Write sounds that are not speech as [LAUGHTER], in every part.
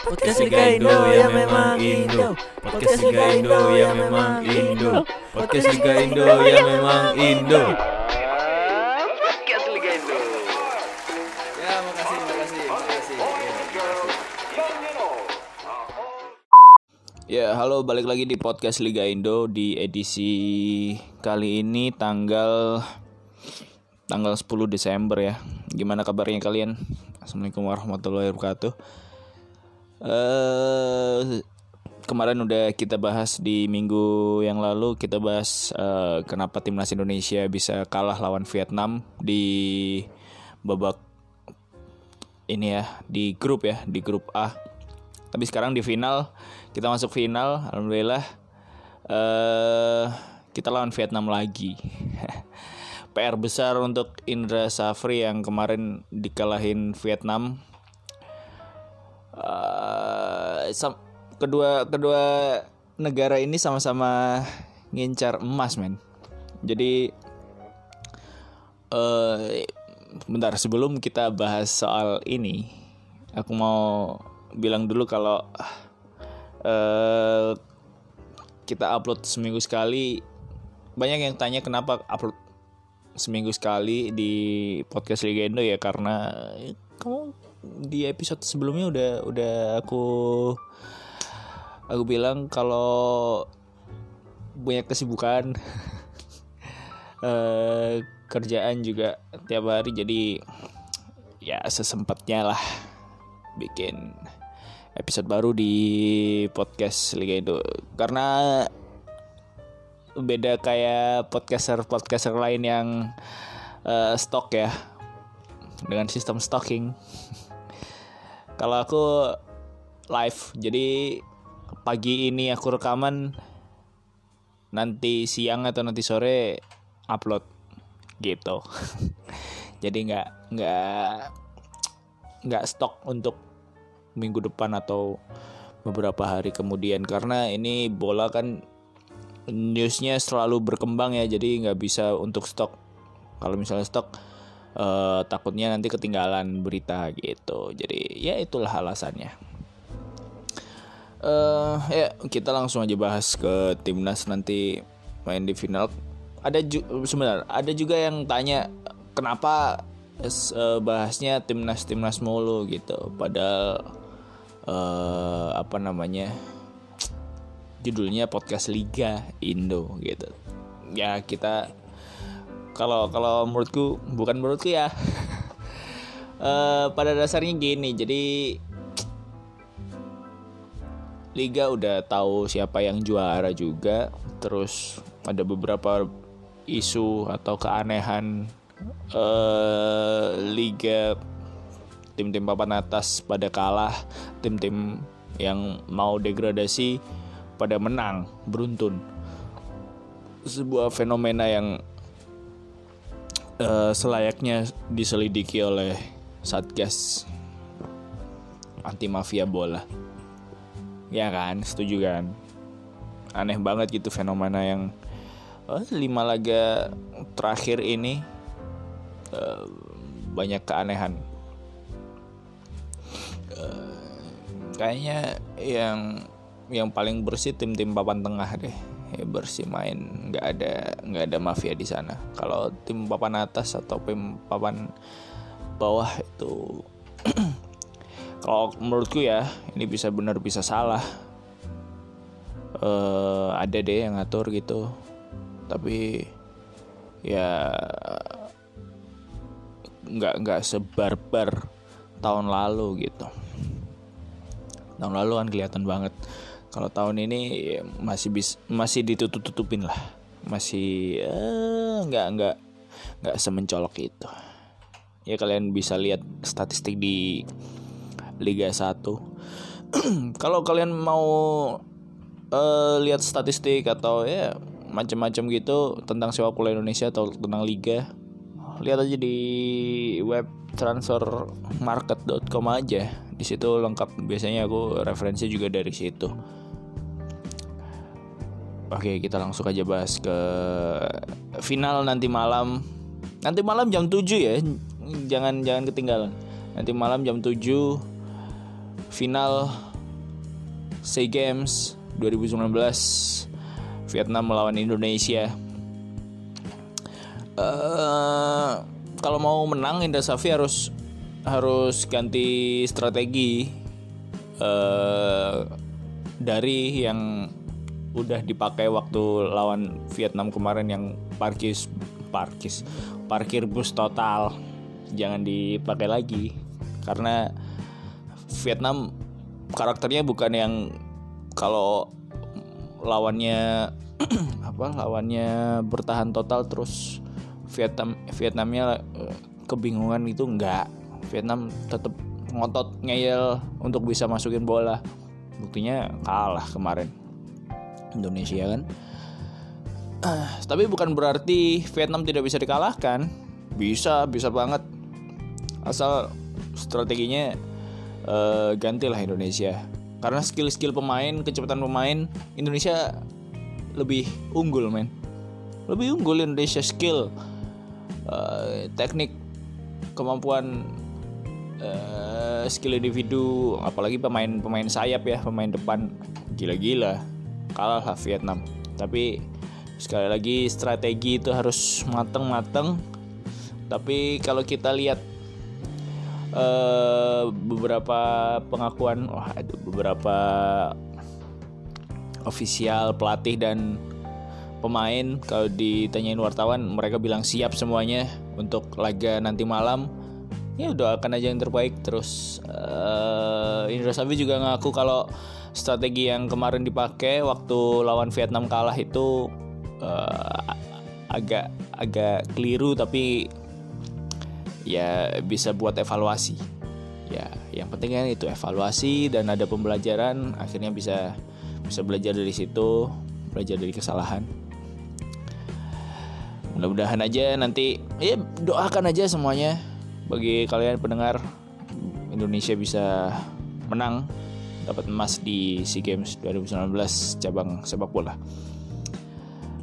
Podcast Liga Indo ya memang Indo. Podcast Liga Indo ya memang Indo. Podcast Liga Indo ya memang Indo. Podcast Liga Indo. Ya makasih makasih makasih. Ya, halo balik lagi di podcast Liga Indo di edisi kali ini tanggal tanggal 10 Desember ya. Gimana kabarnya kalian? Assalamualaikum warahmatullahi wabarakatuh. Eh kemarin udah kita bahas di minggu yang lalu kita bahas eh, kenapa timnas Indonesia bisa kalah lawan Vietnam di babak ini ya di grup ya di grup A. Tapi sekarang di final kita masuk final, alhamdulillah eh kita lawan Vietnam lagi. [LAUGHS] PR besar untuk Indra Safri yang kemarin dikalahin Vietnam. Eh, kedua kedua negara ini sama-sama ngincar emas, men. Jadi eh bentar sebelum kita bahas soal ini, aku mau bilang dulu kalau eh kita upload seminggu sekali. Banyak yang tanya kenapa upload seminggu sekali di podcast Liga Indo ya karena kamu di episode sebelumnya udah udah aku aku bilang kalau banyak kesibukan. [LAUGHS] Eh kerjaan juga tiap hari jadi ya sesempatnya lah bikin episode baru di podcast Liga Indo. Karena beda kayak podcaster podcaster lain yang eh, stok ya dengan sistem stocking [LAUGHS] kalau aku live jadi pagi ini aku rekaman nanti siang atau nanti sore upload gitu. [LAUGHS] Jadi nggak nggak nggak stok untuk minggu depan atau beberapa hari kemudian. Karena ini bola kan newsnya selalu berkembang ya jadi nggak bisa untuk stok. Kalau misalnya stok eh, takutnya nanti ketinggalan berita gitu. Jadi ya itulah alasannya. Eh ya kita langsung aja bahas ke timnas nanti main di final. Ada sebentar ada juga yang tanya kenapa eh, bahasnya timnas timnas mulu gitu? Padahal eh, apa namanya judulnya podcast Liga Indo gitu. Ya kita kalau kalau menurutku bukan menurutku ya. [LAUGHS] Eh, pada dasarnya gini jadi Liga udah tahu siapa yang juara juga terus ada beberapa isu atau keanehan eh, Liga tim-tim papan atas pada kalah tim-tim yang mau degradasi pada menang beruntun. Sebuah fenomena yang eh, selayaknya diselidiki oleh satgas anti mafia bola. Ya kan? Setuju kan? Aneh banget gitu fenomena yang eh, lima laga terakhir ini eh, banyak keanehan. Kayaknya yang yang paling bersih tim-tim papan tengah deh ya bersih main. Nggak ada nggak ada mafia di sana. Kalau tim papan atas atau tim papan bawah itu [CLEARS THROAT] kalau menurutku ya ini bisa benar bisa salah. Eh ada deh yang ngatur gitu. Tapi ya nggak nggak sebarbar tahun lalu gitu. Tahun lalu kan kelihatan banget kalau tahun ini masih bis masih ditutup tutupin lah. Masih eh, nggak nggak nggak semencolok itu. Ya kalian bisa lihat statistik di Liga 1 [CLEARS THROAT] kalau kalian mau eh, lihat statistik atau ya macam-macam gitu tentang sepak bola Indonesia atau tentang liga lihat aja di web transfermarket.com aja. Di situ lengkap. Biasanya aku referensi juga dari situ oke kita langsung aja bahas ke final nanti malam. Nanti malam jam 7 ya. Jangan jangan ketinggalan. Nanti malam jam 7 final SEA Games 2019 Vietnam melawan Indonesia. Eh, kalau mau menang Indra Safri harus harus ganti strategi eh, dari yang udah dipakai waktu lawan Vietnam kemarin yang parkis parkis parkir bus total. Jangan dipakai lagi karena Vietnam karakternya bukan yang kalau lawannya [CLEARS THROAT] apa lawannya bertahan total terus Vietnam Vietnamnya eh, kebingungan itu enggak. Vietnam tetap ngotot ngeyel untuk bisa masukin bola. Buktinya kalah kemarin Indonesia kan? Ah, tapi bukan berarti Vietnam tidak bisa dikalahkan. Bisa bisa banget. Asal strateginya eh, gantilah Indonesia. Karena skill-skill pemain kecepatan pemain Indonesia lebih unggul men. Lebih unggul Indonesia skill eh, teknik kemampuan eh, skill individu apalagi pemain pemain sayap ya pemain depan. Gila-gila kalah lah Vietnam. Tapi sekali lagi strategi itu harus mateng-mateng. Tapi kalau kita lihat eh, beberapa pengakuan wah ada beberapa ofisial pelatih dan pemain kalau ditanyain wartawan mereka bilang siap semuanya untuk laga nanti malam. Ya doakan aja yang terbaik. Terus eh, Indra Safri juga ngaku kalau strategi yang kemarin dipakai waktu lawan Vietnam kalah itu eh, agak agak keliru tapi ya bisa buat evaluasi. Ya yang penting kan itu evaluasi dan ada pembelajaran akhirnya bisa bisa belajar dari situ belajar dari kesalahan. Mudah-mudahan aja nanti ya doakan aja semuanya bagi kalian pendengar. Indonesia bisa menang dapat emas di SEA Games 2019 cabang sepak bola.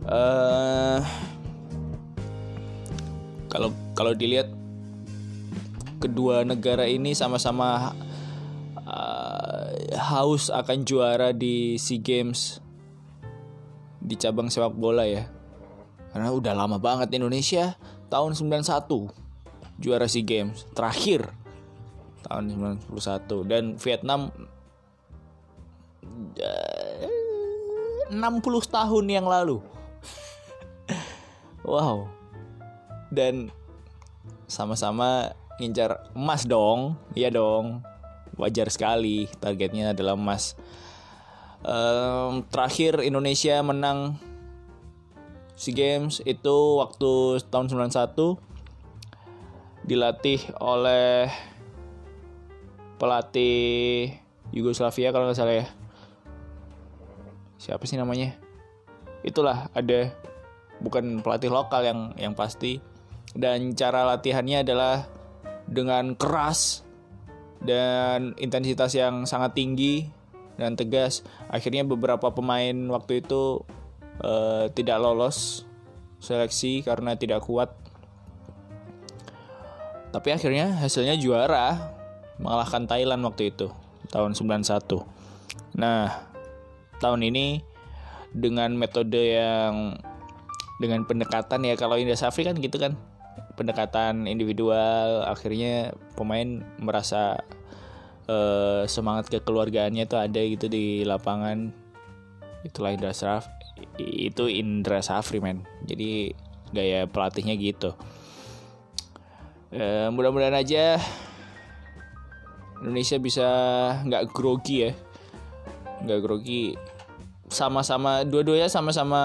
Eh kalau kalau dilihat kedua negara ini sama-sama eh, haus akan juara di SEA Games di cabang sepak bola ya. Karena udah lama banget Indonesia tahun 91 juara SEA Games terakhir tahun 91 dan Vietnam 60 tahun yang lalu. wow. Dan sama-sama ngincar emas dong. Iya dong. Wajar sekali targetnya adalah emas. Em, terakhir Indonesia menang SEA Games itu waktu tahun 91 dilatih oleh pelatih Yugoslavia kalau nggak salah ya siapa sih namanya? Itulah ada bukan pelatih lokal yang yang pasti. Dan cara latihannya adalah dengan keras dan intensitas yang sangat tinggi dan tegas. Akhirnya beberapa pemain waktu itu eh, tidak lolos seleksi karena tidak kuat. Tapi akhirnya hasilnya juara mengalahkan Thailand waktu itu tahun 91. Nah, tahun ini dengan metode yang dengan pendekatan ya. Kalau Indra Safri kan gitu kan pendekatan individual akhirnya pemain merasa eh, semangat kekeluargaannya tuh ada gitu di lapangan. Itulah Indra Safri itu Indra Safri men. Jadi gaya pelatihnya gitu. Eh, mudah-mudahan aja Indonesia bisa nggak grogi ya nggak grogi. Sama-sama dua-duanya sama-sama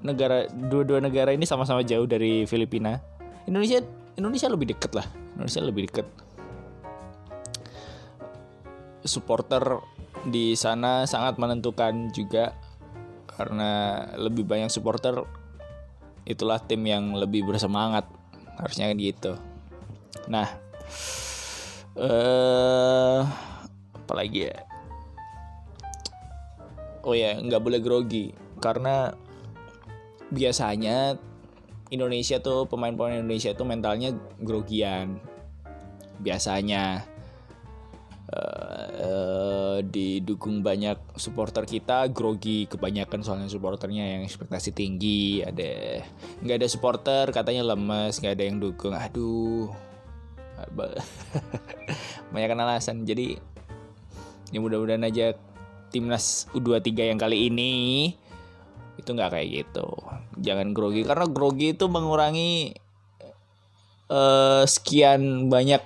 negara dua-dua negara ini sama-sama jauh dari Filipina. Indonesia Indonesia lebih deket lah. Indonesia lebih deket. Supporter di sana sangat menentukan juga. Karena lebih banyak supporter itulah tim yang lebih bersemangat. Harusnya kan gitu. Nah eh apalagi ya oh ya nggak boleh grogi. Karena biasanya Indonesia tuh pemain-pemain Indonesia tuh mentalnya grogian. Biasanya Eh, didukung banyak supporter kita grogi kebanyakan soalnya supporternya yang ekspektasi tinggi. Ada nggak ada supporter katanya lemes nggak ada yang dukung. Aduh [LAUGHS] banyak alasan. Jadi ya mudah-mudahan aja timnas U23 yang kali ini itu nggak kayak gitu. Jangan grogi karena grogi itu mengurangi uh, sekian banyak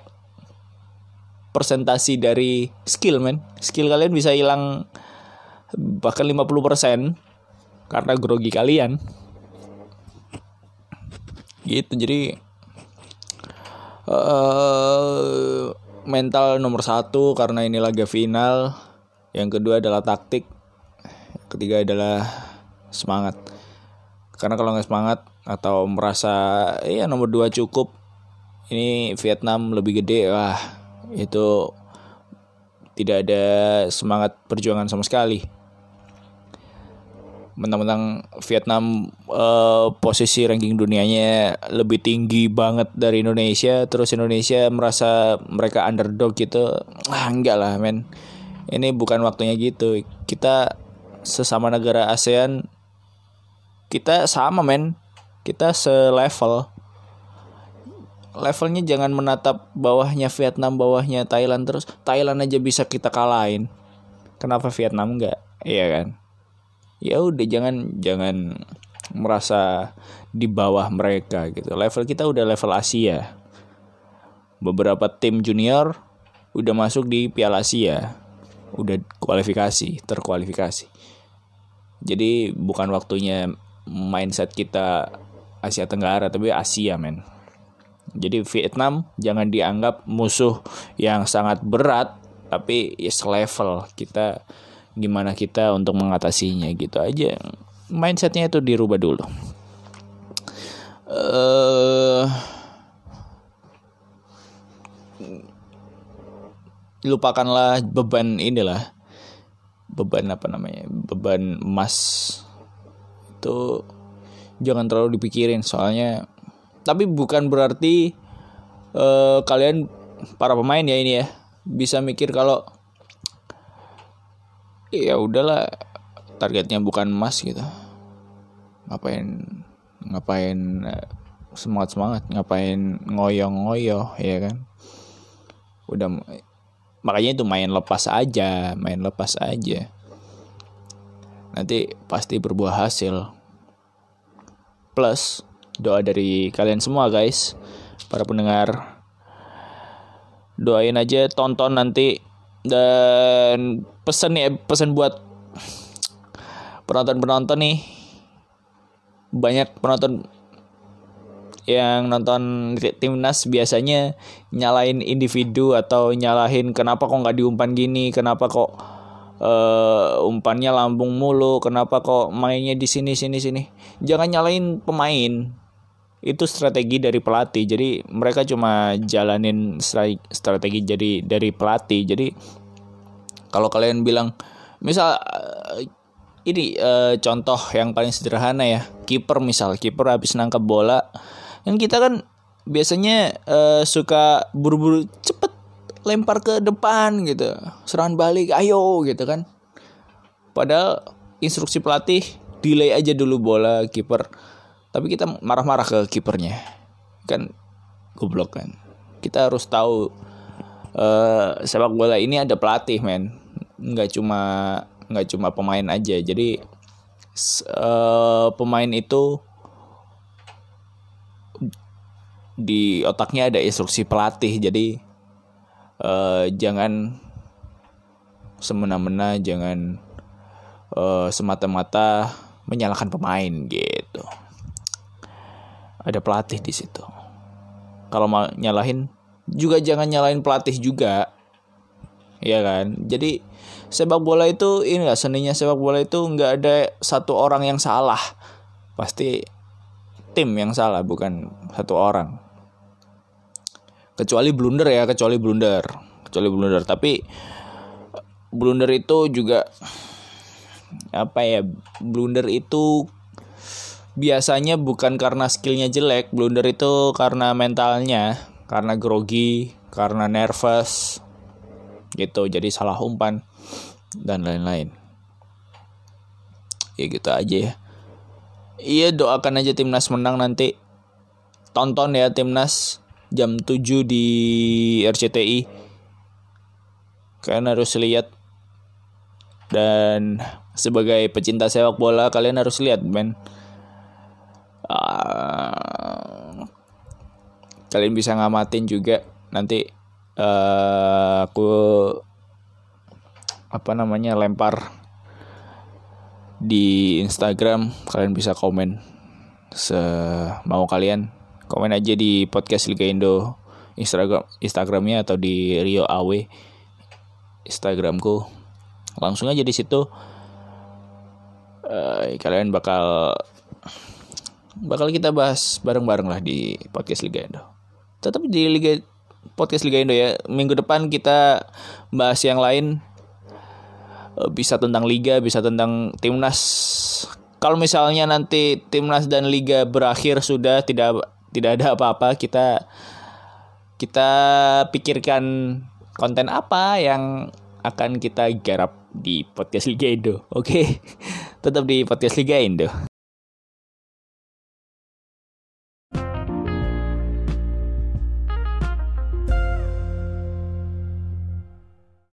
persentasi dari skill men. Skill kalian bisa hilang bahkan 50% karena grogi kalian. Gitu jadi uh, mental nomor satu karena ini laga final yang kedua adalah taktik. Ketiga adalah semangat. Karena kalau nggak semangat atau merasa ya nomor dua cukup ini Vietnam lebih gede wah itu tidak ada semangat perjuangan sama sekali. Mentang-mentang Vietnam uh, posisi ranking dunianya lebih tinggi banget dari Indonesia, terus Indonesia merasa mereka underdog gitu, ah enggak lah men, ini bukan waktunya gitu. Kita sesama negara ASEAN, kita sama men, kita selevel levelnya jangan menatap bawahnya Vietnam, bawahnya Thailand terus. Thailand aja bisa kita kalahin. Kenapa Vietnam enggak? Iya kan? Ya udah jangan jangan merasa di bawah mereka gitu. Level kita udah level Asia. Beberapa tim junior udah masuk di Piala Asia. Udah kualifikasi, terkualifikasi. Jadi bukan waktunya mindset kita Asia Tenggara tapi Asia men. Jadi Vietnam jangan dianggap musuh yang sangat berat, tapi ya selevel kita gimana kita untuk mengatasinya gitu aja. Mindsetnya itu dirubah dulu. Uh, lupakanlah beban inilah. Beban apa namanya? Beban emas. Itu jangan terlalu dipikirin soalnya tapi bukan berarti uh, kalian para pemain ya ini ya bisa mikir kalau ya udahlah targetnya bukan emas gitu. Ngapain ngapain eh, semangat semangat ngapain ngoyong ngoyo ya kan? Udah makanya itu main lepas aja main lepas aja. Nanti pasti berbuah hasil. Plus doa dari kalian semua guys. Para pendengar doain aja tonton nanti. Dan pesan ya pesan buat penonton penonton nih. Banyak penonton yang nonton timnas biasanya nyalain individu atau nyalahin kenapa kok nggak diumpan gini? Kenapa kok uh, umpannya lambung mulu? Kenapa kok mainnya di sini sini sini? Jangan nyalain pemain. Itu strategi dari pelatih. Jadi mereka cuma jalanin strategi jadi dari pelatih. Jadi kalau kalian bilang misal eh, ini uh, contoh yang paling sederhana ya. Kiper misal. Kiper habis nangkap bola yang kita kan biasanya uh, suka buru-buru cepet lempar ke depan gitu. Serangan balik ayo gitu kan. Padahal instruksi pelatih delay aja dulu bola kiper. Tapi kita marah-marah ke kipernya. Kan goblok kan. Kita harus tahu uh, sepak bola ini ada pelatih men. Nggak cuma nggak cuma pemain aja. Jadi uh, pemain itu di otaknya ada instruksi pelatih jadi uh, jangan semena-mena jangan uh, semata-mata menyalahkan pemain gitu ada pelatih di situ. Kalau mau nyalahin juga jangan nyalahin pelatih juga. Ya kan? Jadi sepak bola itu ini gak seninya sepak bola itu nggak ada satu orang yang salah. Pasti tim yang salah bukan satu orang. Kecuali blunder ya, kecuali blunder. Kecuali blunder, tapi blunder itu juga apa ya? Blunder itu biasanya bukan karena skillnya jelek blunder itu karena mentalnya karena grogi karena nervous gitu jadi salah umpan dan lain-lain. Ya gitu aja ya. Iya doakan aja timnas menang nanti. Tonton ya timnas jam 7 di RCTI. Kalian harus lihat dan sebagai pecinta sepak bola kalian harus lihat men. Ah, kalian bisa ngamatin juga nanti eh, aku apa namanya lempar di Instagram kalian bisa komen semau kalian komen aja di podcast Liga Indo. Instagram Instagramnya atau di Rio Awe Instagramku. Langsung aja di situ. Eh, kalian bakal bakal kita bahas bareng-bareng lah di podcast Liga Indo. Tetap di Liga podcast Liga Indo ya. Minggu depan kita bahas yang lain. Eh, bisa tentang liga, bisa tentang timnas. Kalau misalnya nanti timnas dan liga berakhir sudah tidak tidak ada apa-apa, kita kita pikirkan konten apa yang akan kita garap di podcast Liga Indo. Oke. [LAUGHS] Tetap di podcast Liga Indo.